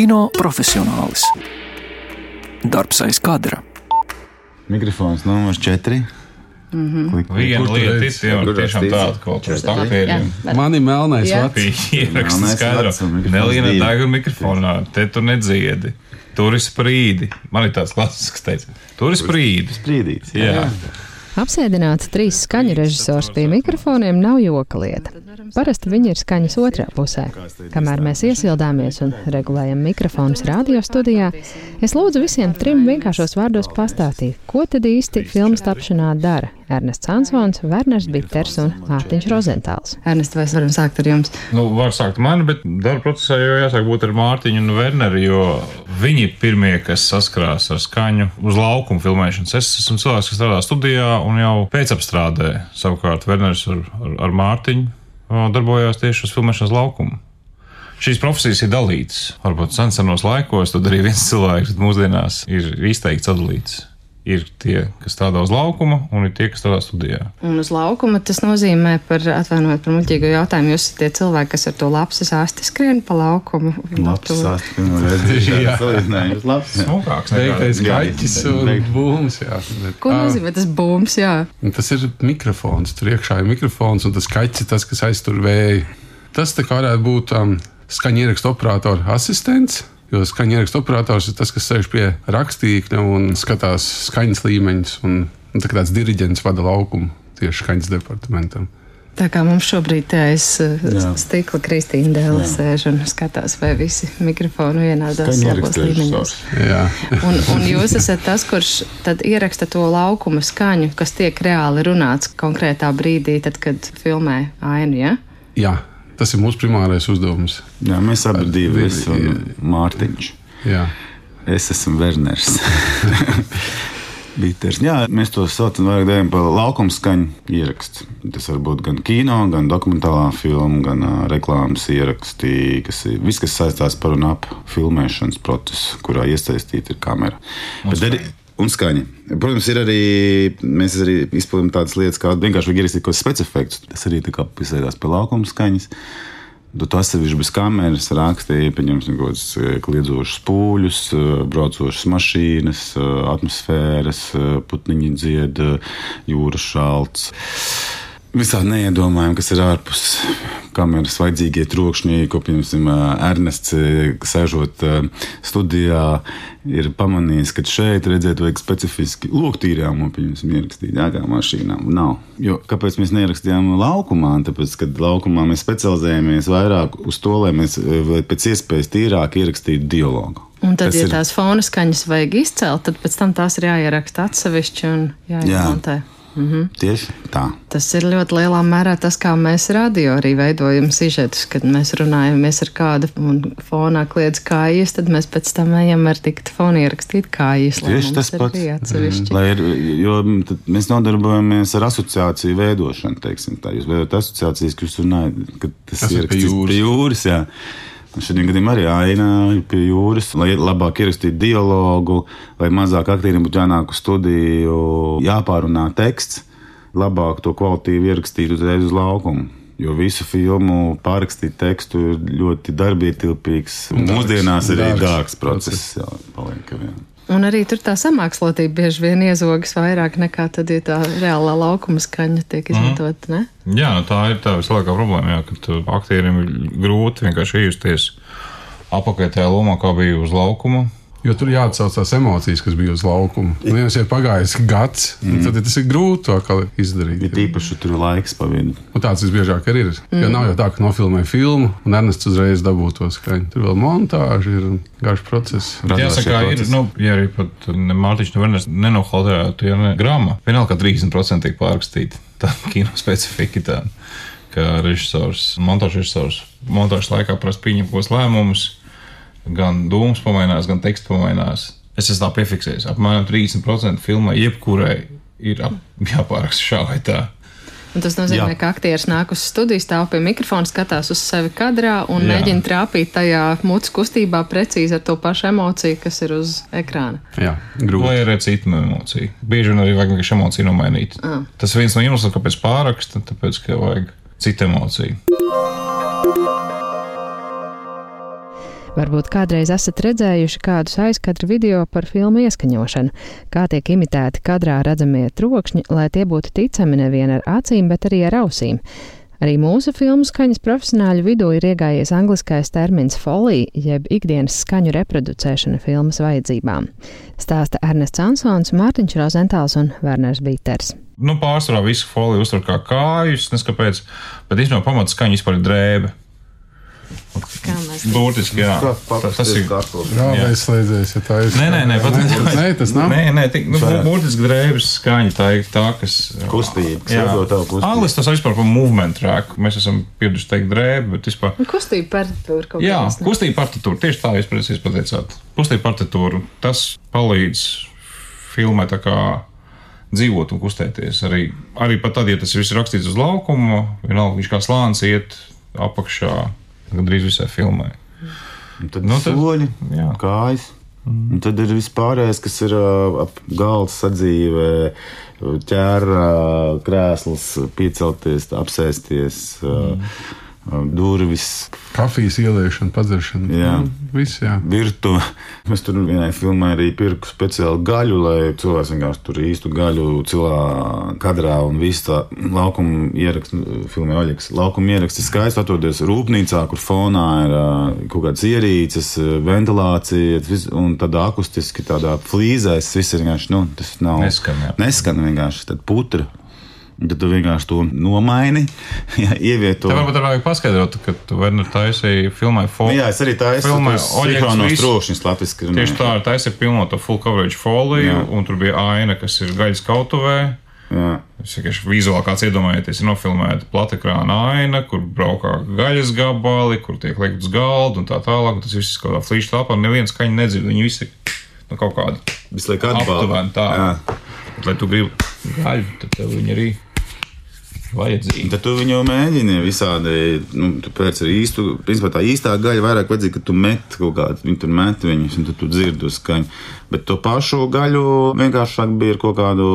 Kino profesionālis. Darbs aiz kadra. Mikrofons numurs 4. Viena tu lieta ir tiešām tāda kāda Jā, aktieriem. bet- Man ir melnais Jā. mikrofons Nelīna divi. deg un mikrofonā. Te tu nedziedi. Tur ir sprīdi. Man ir tāds klasisks teicis. Tur ir sprīdi. Sprīdīts. Jā. Apsēdināts trīs skaņu režisors pie mikrofoniem nav joka lieta. Parasti viņi ir skaņas otrā pusē. Kamēr mēs iesildāmies un regulējam mikrofonus radiostudijā, es lūdzu visiem trim vienkāršos vārdos pastāstīt, ko tad īsti filmas tapšanā dara Ernests Ansons, Werners Bitters un Mārtiņš Rozentāls. Ernest, vai es varam sākt ar jums? Nu, var sākt mani, bet darba procesā jau jāsāk būt ar Mārtiņu un Werneru, jo viņi ir pirmie, kas saskarās ar skaņu uz laukuma filmēšanas. Es esmu cilvēks, kas strādā studijā un jau pēcapstrādē. Savukārt Werners ar, ar, ar Mārtiņu darbojās tieši uz filmēšanas laukuma. Šīs profesijas ir dalītas. Varbūt senos laikos tad arī viens cilvēks, bet mūsdienās ir izteikti sadalīts. Ir tie, kas strādā uz laukuma, un ir tie, kas strādā studijā. Un uz laukuma tas nozīmē, par atvainojiet par muļķīgu jautājumu, jūs esat tie cilvēki, kas ar to lapsas āsti skrien pa laukumu. Pirmo reizi. Jā. Salīdzinājums labs. Smukāks Beigtais Jā, kaķis un būms. Jā. Bet, Ko ā, nozīmē tas bums? Jā. un Tas ir mikrofons. Tur iekšā ir mikrofons, un tas kaķis ir tas, kas aiztur vēju. Tas tā kā varētu būt um, skaņa ierakstu operatora asistents. Jo skaņa ierakstu operators ir tas, kas sēž pie rakstīkļa un skatās skaņas līmeņus. Un, un tā kā tāds diriģents vada laukumu tieši skaņas departamentam. Tā kā mums šobrīd te aiz Jā. stikla Kristīna Dēla sēž un skatās, vai visi mikrofoni vienādās labos līmeņos. Un, un jūs esat tas, kurš tad ieraksta to laukuma skaņu, kas tiek reāli runāts konkrētā brīdī, tad, kad filmē ainu, ja? Jā, tas ir mūsu primārais uzdevums. Jā, mēs abi divi esam Mārtiņš. Jā. Es esmu Werners. Biters. Jā, mēs to saucam par laukuma skaņu ierakstu. Tas var būt gan kino, gan dokumentālā filma, gan uh, reklāmas ieraksti, kas ir viss, kas saistās par un ap filmēšanas procesu, kurā iesaistīta ir kamera. Un Bet arī- Un skaņa. Protams, ir arī. Mēs arī izpildām tādas lietas, kā vienkārši ierakstīt kaut kādus specifektus. Tas arī piesaistās pie laukuma skaņas. Tu to atsevišķi bez kameras rakstīji, pieņemsim, kaut kādus eh, kliedzošus pūļus, eh, braucošas mašīnas, eh, atmosfēras, putniņi dzied, jūras šalts. Visādi neiedomājami, kas ir ārpus kameras, vajadzīgie trokšņi, ko piemēram Ernests, sēžot studijā, ir pamanījis, ka šeit redzēt, vajag specifiski loktīrāmu, piemēram, ierakstīt, jā, kā mašīnām. Nav. Jo, kāpēc mēs neierakstījām laukumā? Tāpēc, kad laukumā mēs specializējamies vairāk uz to, lai mēs pēc iespējas tīrāk ierakstītu dialogu. Un tad, Tas ja ir- tās fona skaņas vajag izcelt, tad pēc tam tās ir jāieraksta atsevišķi un jāiemontē. Tieši tā. Tas ir ļoti lielā mērā tas, kā mēs radio arī veidojam sižetus, kad mēs runājamies ar kādu un fonā kliedz kājas, tad mēs pēc tam ejam ar diktafonu ierakstīt kājas. Tieši tas pats. ir, jo tad mēs nodarbojamies ar asociāciju veidošanu. Teiksim, tā. Jūs veidojat asociācijas, ka jūs runājat, ka tas Tas ir ir pie jūras. Pie jūras jā. Šodien gadījumā arī aina pie jūras, lai labāk ierakstītu dialogu, lai mazāk aktieriem būtu jānāk uz studiju, jāpārunā teksts, labāk to kvalitīvi ierakstītu uzreiz uz laukumu. Jo visu filmu pārrakstīt tekstu ir ļoti darbietilpīgs. Mūsdienās arī Dārgs dārgs process. process. Jā, paliek, jā. Un arī tur tā samākslotība bieži vien iezogas vairāk nekā tad, ja tā reālā laukuma skaņa tiek izmantota. Ne? Jā, nu tā ir tā vislielākā problēma, jā, ka tu aktierim ir grūti vienkārši iejusties apakaļ tajā lomā, kā bija uz laukuma. Jo tur jāatsauc tās emocijas, kas bija uz laukuma. Un, ja jau ir pagājis gads, mm. tad tas ir grūti izdarīt. Ir tīpaši tur ir laiks pavienu. Un tāds visbiežāk arī ir. Mm. Jo nav jau tā, ka nofilmē filmu un Ernests uzreiz dabū to skaņu. Tur vēl montāža ir garš process. Jāsaka, ir, nu, ja arī pat ne Mārtiņš no Verners nenohaldētu, ja ne grāmā, vienalga, ka 30% tiek pārrakstīti. Tā kino specifika tāda, ka režisors, montāžas režisors montāžas laikā prasa pieņemt kos lēmumus, gan dūmus pamainās, gan tekstu pamainās. Es esmu tā piefiksējis. Apmēram 30% filmai jebkurai ir ap, jāpāraksta šā vai tā. Un tas nozīmē, Jā. ka aktieris nāk uz studiju, stāv pie mikrofona, skatās uz sevi kadrā un Jā. Jā. mēģina trāpīt tajā mutes kustībā precīzi ar to pašu emociju, kas ir uz ekrāna. Jā, grūti. Vai arī citu emociju. Bieži vien arī vajag vienkārši emociju nomainīt. Ah. Tas viens no iemesliem, kāpēc pāraksta, tāpēc, ka vajag citu emociju. Varbūt kādreiz esat redzējuši kādus aizkadru video par filmu ieskaņošanu, kā tiek imitēti kadrā redzamie trokšņi, lai tie būtu ticami nevien ar acīm, bet arī ar ausīm. Arī mūsu filmu skaņas profesionāļu vidū ir iegājies angliskais termins folija, jeb ikdienas skaņu reproducēšana filmas vajadzībām. Stāsta Ernests Ansons, Mārtiņš Rozentāls un Werners Bīters. Nu, pārsvarā visu foliju uztver kā kājus, neskapēc, bet īstenībā pamats skaņa vispār ir drēbe. Kā mēs Burtiski, jā. Kā Ta- Tas ir. Jā, Jā. vai slēdzēs, ja tā ir. Nē, nē, nē, pat, Nē, tas nav. Nē, nē, tik, nu, Šajā. burtiski drēbes skaņa, tā ir tā, kas. Kustība, Jā. tavu kustību. Anglis tas vispār par movement track. Mēs esam pieraduši teikt drēbi, bet vispār. Kustība partitūra kaut Jā, kādas, ne? kustība partitūra. Tieši tā jūs precīzi pateicāt. Kustība partitūra. Tas palīdz filmai tā kā dzīvot un kustēties. Arī, arī pat tad, ja tas viss ir rakstīts uz laukuma, vienalga viņš kā slānis iet apakšā gandrīz visai filmai. Un Tad Nu, tad- soļi, jā. kājas. Un tad ir vispārējais, kas ir ap galda sadzīvē, ķēra krēsls, piecelties, apsēsties, mm. Durvis, Kafijas ieliešana, padzeršana. Jā. Nu, Viss, jā. virtuve. Es tur vienai filmai arī pirku speciāli gaļu, lai cilvēks vienkārši tur īstu gaļu cilā kadrā un visu tā laukuma ierakstu, filmē Oļegs. Laukuma ieraksts skaisti atrodas rūpnīcā, kur fonā ir kaut kādas ierīces, ventilācija un tādā akustiski tādā flīzē. Tas viss ir vienkārši, nu, tas nav. Neskan, jā. Neskan vienkārši, tad putra. Tad tu vienkārši to nomaini, ja, ievieto. Tev varbūt arī vajag paskaidrot, ka tu vari nu taisīji filmai Nu foliju. Jā, es arī. Oļegs Sinhronos visu- trokšņus latviski. Tieši tā, ir pilnota full coverage folija, Jā. un tur bija aina, kas ir gaļas kautuvē. Jā. Es vienkārši vizuāli kāds iedomājieties, ir nofilmēta platakrāna aina, kur braukā gaļas gabali, kur tiek likt uz galda un tā tālāk. un Tas viss ir kaut kā flīša telpā, un neviens skaņu nedzird. Viņi visi nu, kaut kādi Visu laiku atbalsta. aptuveni tā. Jā. Bet, lai tu gribi gaļu, tad tev viņi arī vajadzīgi. Tad tu viņu mēģini visādi, nu, tu pēc arī īstu, principā tā īstā gaļa vairāk vajadzīga, ka tu met kaut kādu, viņi tur met viņus, un tad tu dzirdi uz skaņu. Bet to pašu gaļu vienkāršāk bija ar kaut kādu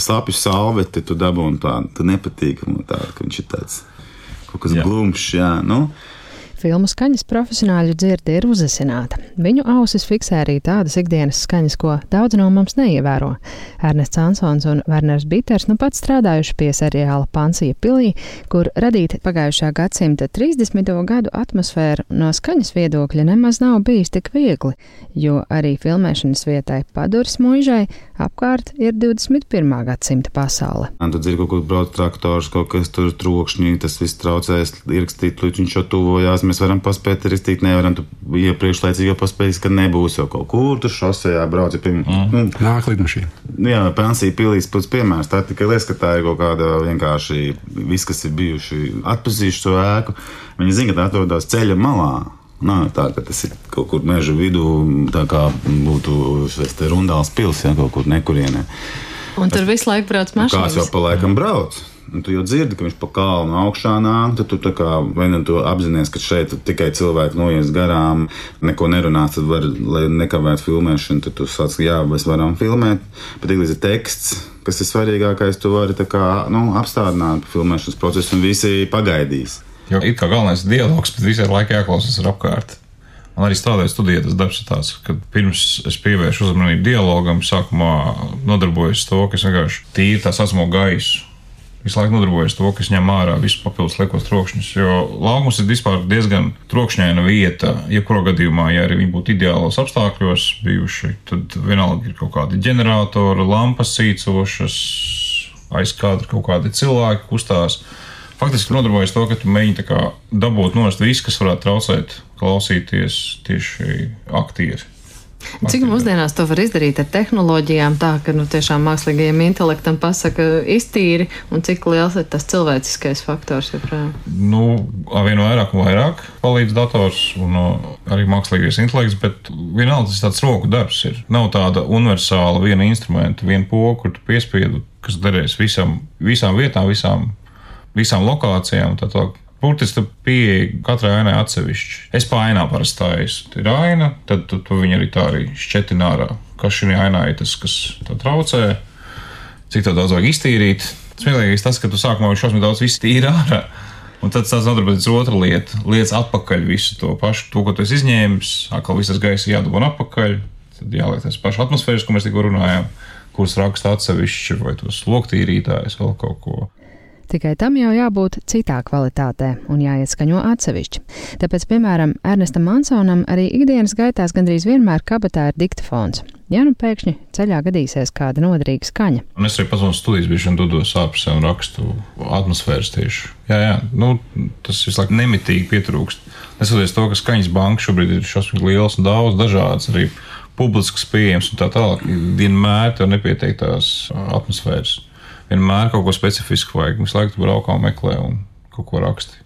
slapju salveti, tu dabūni tādu, tu nepatīk, man tādu, ka viņš ir tāds kaut kas Jā. glumšs, jā, nu. Filmu skaņas profesionāļu dzirde ir uzasināta. Viņu ausis fiksē arī tādas ikdienas skaņas, ko daudz no mums neievēro. Ernests Ansons un Werners Biters nu pat strādājuši pie seriāla Pansija pilī, kur radīt pagājušā gadsimta 30. gadu atmosfēru no skaņas viedokļa nemaz nav bijis tik viegli, jo arī filmēšanas vietai Paduris mūžai apkārt ir 21. gadsimta pasaule. Un tad dzird kaut kur brauc traktors, kaut kas tur trokšņi, tas viss traucēs, ierakstīt, līdz viņš jau tuvojās. Mēs varam paspēt rakstīt, nevaram tu iepriekšlaicīgi jau paspēt, ka nebūs jau kaut kur tur šosejā brauc. Ja, pirm, mm. nu, Nāk lidmašīna. Nu Jā, pensija pilīs pēc piemērs. Tā tikai lieta, ka tā ir kaut kāda vienkārši viss, kas ir bijuši atpazījuši šo ēku. Viņi zina, ka tā atrodas ceļa malā. Nav tā, ka tas ir kaut kur meža vidū, tā kā būtu rundāls pils, ja kaut kur nekurienē. Un tur visu laiku brauc Kāds jau mašīnas. pa laikam brauc. Un tu jau dzirdi, ka viņš pa kalnu augšā nāk, tad tu kā vai nu tu apzinājies, ka šeit tikai cilvēki noies garām, neko nerunās, tad var, lai nekavētu filmēšanu, tad tu sāc, jā, mēs varam filmēt, bet tik līdz ir teksts, kas ir svarīgākais, tu vari kā, nu, apstādināt filmēšanas procesu un visi pagaidīs. Jo it kā galvenais ir dialogs, bet visai laikā jāklausās ar apkārt. Man arī strādājot studijā, tas darbs ir tāds, ka pirms es pievēršu uzmanību dialogam, sākumā nodarbojos ar to, ka es vienkārši tīri tā saucamo gaisu. Visu laiku nodarbojos ar to, ka es ņemu ārā visu papildus liekos trokšņus. Jo laukums ir vispār diezgan trokšņaina vieta. Jebkurā gadījumā, ja arī viņi būtu ideālos apstākļos bijuši, tad vienalga ir kaut kādi ģeneratori, lampas cīcošas, aiz kadra kaut kādi cilvēki kustās. Faktiski nodarbojas to, ka tu mēģini dabūt nost visu, kas varētu traucēt klausīties tieši aktieri. Cik mūsdienās to var izdarīt ar tehnoloģijām, tā ka nu, tiešām mākslīgajam intelektam pasaka iztīri, un cik liels ir tas cilvēciskais faktors joprojām? Nu, vien vairāk un vairāk palīdz dators un uh, arī mākslīgais intelekts, bet vienalga tas tāds roku darbs ir. Nav tāda universāla viena instrumenta, viena poga, kur tu piespiedu, kas derēs visam, visām vietām, visām, visām lokācijām. Tā tā. Burtiski tu pieeji katrai ainai atsevišķi. Es pa ainā parasti stāju. Ir aina, tad tu, tu viņu arī tā arī šķetina ārā. Kas šī ainā ir tas, kas traucē, cik daudz vajag iztīrīt. Smieklīgais tas, ka tu sākumā šausmīgi daudz viss tīri ārā. Un tad tas nodarbināts otra lieta. Lietas atpakaļ visu to pašu, to, ko tu esi izņēmis. Atkal viss tas gaisa jādabūna atpakaļ. Tad jāliek tas pašs atmosfēras, ko mēs tikko runājām, kuras raksta atsevišķi, vai tos loktīrītājus, vēl kaut ko. Tikai tam jau jābūt citā kvalitātē un jāieskaņo atsevišķi. Tāpēc, piemēram, Ernestam Mansonam arī ikdienas gaitās gandrīz vienmēr kabatā ir diktafons. Ja nu pēkšņi ceļā gadīsies kāda noderīga skaņa. Un es arī pats no studijas biju dodos ārpusē un rakstu atmosfēras tieši. Jā, jā, nu, tas visu laiku nemitīgi pietrūkst. Neskatoties to, ka skaņas banka šobrīd ir šausmīgi liels un daudz dažādas arī publisks pieejams un tā tālāk. Vienmēr tev nepietiek tās atmosfēras vienmēr kaut ko specifisku vajag. Laiku tu braukā un meklē un kaut ko raksti.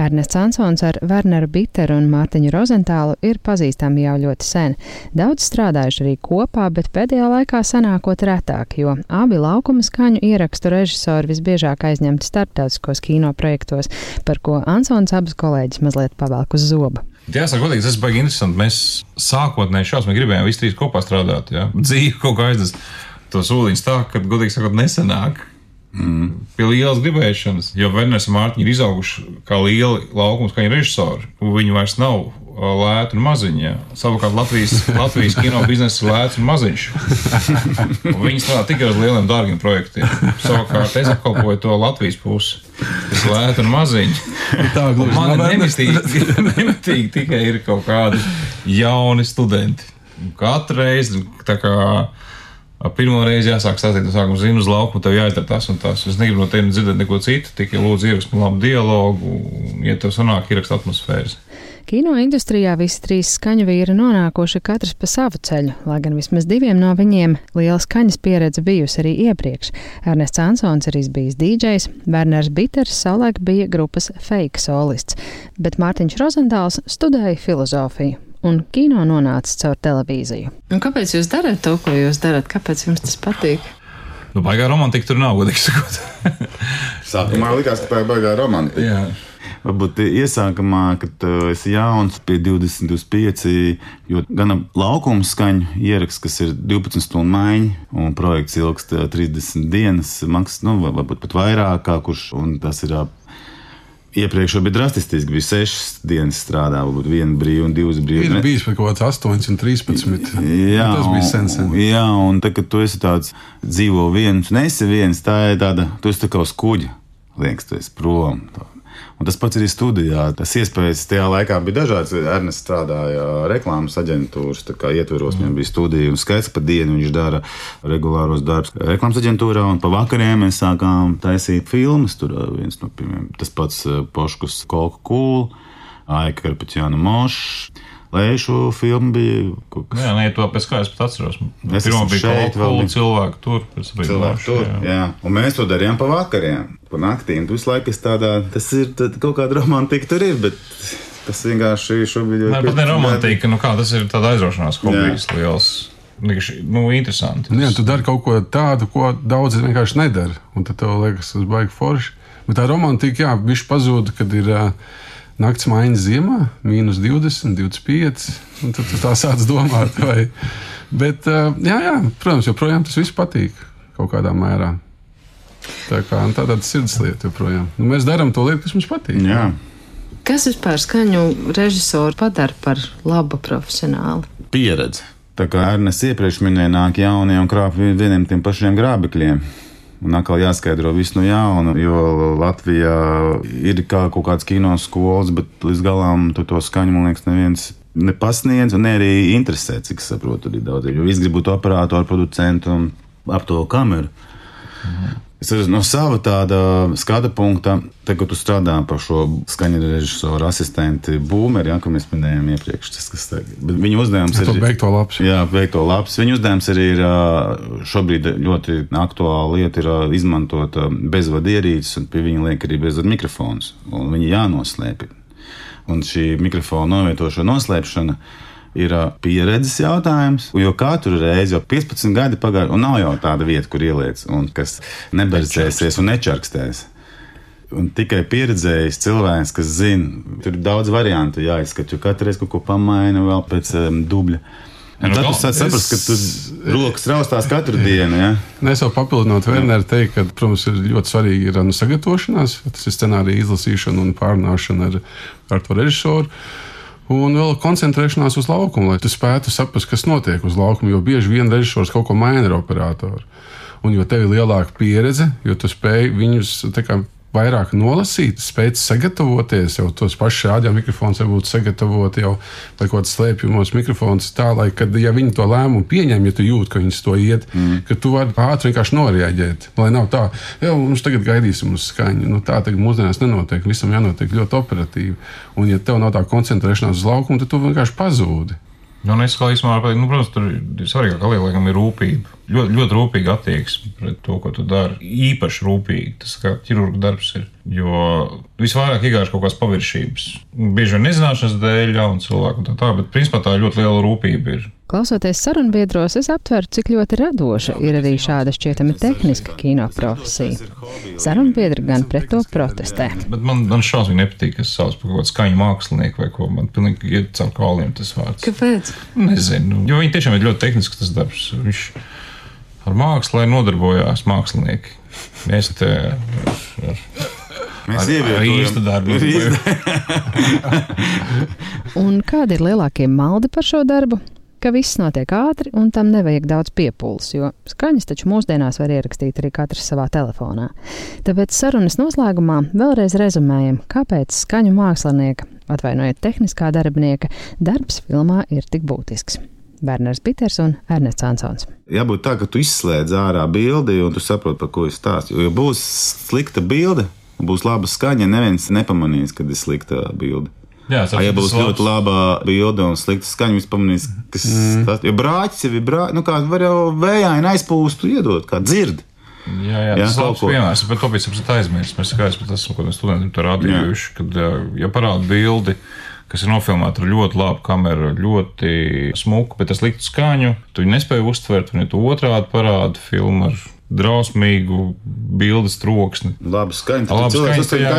Ernests Ansons ar Werneru Bitteru un Mārtiņu Rozentālu ir pazīstami jau ļoti sen. Daudz strādājuši arī kopā, bet pēdējā laikā sanākot retāk, jo abi laukuma skaņu ierakstu režisori visbiežāk aizņemti starptautiskos kino projektos, par ko Ansons abas kolēģis mazliet pavelk uz zobu. Jāsaka, godīgi, tas bija interesanti. Mēs sākotnēji šausmīgi gribējām visi trīs kopā strādāt. Ja? Dzīve kaut kā aiznes to soliņus tā, ka, godīgi sakot, nesenāk. Mm. Pie lielas gribēšanas, jo Verners un Mārtiņš ir izauguši kā lieli laukums, kā viņi režisori. Viņi vairs nav lēti un maziņi. Ja. Savukārt Latvijas, Latvijas kino biznesa ir lēts un maziņš. Viņi strādā tikai uz lieliem, dārgiem projektiem. Savukārt es apkalpoju to Latvijas pusi. Lēti un maziņš. Tā gluži Man nav nemitīgi, nemitīgi tikai ir kaut kādi jauni studenti. Katru reizi tā kā. Pirmā reize jāsāk stāstīt, no sākuma zinu uz laukumu, tev jāizdara tas un tas. Es negribu no tevis dzirdēt neko citu, tikai lūdzu ierakstu labu dialogu, ja tev sanāk ierakstu atmosfēras. Kino industrijā visi trīs skaņu vīri nonākuši katrs pa savu ceļu, lai gan vismaz diviem no viņiem liela skaņas pieredze bijusi arī iepriekš. Ernests Ansons ir bijis DJs, Werners Biters savulaik bija grupas fake solists, bet Mārtiņš Rozentāls studēja filozofiju un kino nonāca caur televīziju. Un kāpēc jūs darat to, ko jūs darat? Kāpēc jums tas patīk? Nu, baigā romantika tur nav, godīgi sakot. Sākumā likās, ka tā ir baigā romantika. Jā. Varbūt iesākumā, kad uh, esi jauns, pie 20, 25, jo gan laukuma skaņu ieraksts, kas ir 12 stundu maiņa, un projekts ilgst uh, 30 dienas, maksas, nu, varbūt pat vairāk, kā kurš, un tas ir Iepriekš bija drastiski, bija sešas dienas strādā, varbūt viena brīva un divas brīvas. Ir bijis kaut kāds 8 un 13. Jā, tas bija sen, sen. Jā, un tad, kad tu esi tāds dzīvo viens, nesi viens, tā ir tāda, tu esi tā kā uz kuģa, liekas, tu esi prom. Tā. Un tas pats arī studijā. Tas iespējas tajā laikā bija dažādas. Ernests strādāja reklāmas aģentūras ietvaros, viņam bija studija un skaits pa dienu. Viņš dara regulāros darbus reklāmas aģentūrā, un pa vakariem mēs sākām taisīt filmas. Tur viens no pirmiem tas pats Poškus Kolka Kūl, Aika Karpaķāna Mošs. Lēšu filmu bija kas. Jā, nē, to pēc kā es pat atceros. Es Pirmā bija šeit, vēl bija- kāda cilvēka tur. Cilvēki tur, jā. jā. Un mēs to darījām pa vakariem, pa naktīm. Tu visu laiku esi tādā, tas ir tad kaut kāda romantika tur ir, bet tas vienkārši šobrīd Nē, pat ne romantika, nu kā tas ir tāds aizraušanās hobijs liels. Vienkārši, Nu, interesanti. Jā, tu dari kaut ko tādu, ko daudzi vienkārši nedara. Un tad tev liekas, tas baigi forši. Bet tā romantika, jā, viņš pazūd, kad ir uh, nakts maiņas ziemā, mīnus 20, 25. Un tad tu tā sāc domāt, vai. Bet, uh, jā, jā, protams, joprojām tas viss patīk kaut kādā mērā. Tā kā tā tāda sirds lieta joprojām. Nu, mēs darām to lietu, kas mums patīk. Jā. Kas vispār skaņu režisoru padara par labu profesionāli? pieredze. Tā kā Ernsts iepriekš minēja, nāk jaunie un krāpj vieniem tiem pašiem grābekļiem. Un atkal jāskaidro viss no jauna, jo Latvijā ir kā kaut kāds kino skolas, bet līdz galam tu to skaņu, man liekas, neviens nepasniedz un ne arī interesē, cik saprotu, arī daudz. Jo visi grib būt operatoru, producentu un ap to kameru. Es redzu, no sava tāda skata punkta, te, kad tu strādā par šo skaņu režisoru asistentu būmeri, ja, ko mēs minējām iepriekš. Tas, kas, tā- viņa uzdevums To ir beigto labs. Jā, veikto labs. Viņa uzdevums arī ir šobrīd ļoti aktuāla lieta, ir izmantot bezvadu ierīces, un pie viņa liek arī bezvadu mikrofons. un Viņi jānoslēpj. Un šī mikrofona novietošana, noslēpšana ir pieredzes jautājums. Jo katru reizi jau 15 gadi pagājuši, un nav jau tāda vieta, kur ieliec, un kas neberzēsies un nečarkstēs. Un tikai pieredzējis cilvēks, kas zina, tur ir daudz variantu jāizskata, katru reizi kaut ko pamaina vēl pēc um, dubļa. Un tad tu sāc saprast, ka tu rokas raustās katru dienu. Ja? Nu, Es jau papildinot Werneru teikt, ka, protams, ir ļoti svarīgi ir nu, sagatavošanās, tas ir scenārija izlasīšana un pārnāšana ar, ar to režisoru. Un vēl koncentrēšanās uz laukumu, lai tu spētu saprast, kas notiek uz laukuma. Jo bieži vien režisors kaut ko maina ar operatoru. Un jo tev ir lielāka pieredze, jo tu spēj viņus kā vairāk nolasīt, spēt sagatavoties, jau tos pašus rādio mikrofons varbūt sagatavot jau vai kaut kāds slēpjumos mikrofons tā, lai, kad, ja viņi to lēmumu pieņem, ja tu jūti, ka viņas to iet, mm. ka tu vari ātri vienkārši noreaģēt. Lai nav tā, jau mums tagad gaidīsim uz skaņu. Nu, tā tagad mūsdienās nenotiek, visam jānotiek ļoti operatīvi. Un ja tev nav tā koncentrēšanās uz laukumu, tad tu vienkārši pazūdi. Nu, es kā īstenībā nu, protams, tur lieta, laikam, ir rūpība. Ļoti, ļoti rūpīga attieksme pret to, ko tu dari. Īpaši rūpīgi tas kā ķirurga darbs ir. Jo visvairāk iegājuši kaut kādas paviršības. Bieži vien nezināšanas dēļ, jaunu cilvēku un tā tālāk, bet principā tā ļoti liela rūpība ir. Klausoties sarunbiedros, es aptveru, cik ļoti radoša ir arī šāda šķietami tehniska kino profesija. Sarunbiedri gan pret to protestē. Bet man, man šausmīgi nepatīk, ka es sauc par kaut kādu skaņu mākslinieku vai ko. Man pilnīgi iet caur kauliem tas vārds. Kāpēc? Nezinu, jo viņi tiešām ir ļoti tehnisks tas darbs. Viņš ar mākslu nodarbojās mākslinieki. Mēs te ar, ar, Mēs ar īstu darbu. Un kādi ir lielākie maldi par šo darbu? Ka viss notiek ātri un tam nevajag daudz piepūles, jo skaņas taču mūsdienās var ierakstīt arī katrs savā telefonā. Tāpēc sarunas noslēgumā vēlreiz rezumējam, kāpēc skaņu mākslinieka, atvainojiet, tehniskā darbinieka, darbs filmā ir tik būtisks. Berners Piters un Ernests Ansons. Jābūt tā, ka tu izslēdz ārā bildi un tu saproti, par ko es stāstu. Jo, ja būs slikta bilde, būs laba skaņa, neviens nepamanīs, kad ir slikta bilde. Jā, A, ja būs ļoti laba bilde un slikta skaņa, viņš pamanīs, kas mm. tas ir. Jo brāķis jau ir brāķis, nu kā var jau vējāini aizpūst, iedot, kā dzird. Jā, jā, Jā, tas ir labs ko. piemērs. Bet to bija aizmirsts. Mēs skaidrs, ka tas ir kaut kāds studentiem to rādījuši, kad, ja parāda bildi, kas ir nofilmēta ar ļoti labu kameru, ļoti smuku, bet ar sliktu skaņu, tu nespēji uztvert, un ja tu otrādi parādi filmu ar drausmīgu bildes troksni. Labi skaņa, Labi cilvēks skaņa, jā.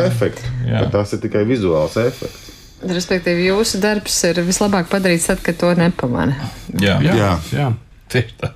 Jā. Bet Tas ir tikai vizuāls efekts. Respektīvi, jūsu darbs ir vislabāk padarīts tad, kad to nepamana. Jā, Jā. jā. tieši tā.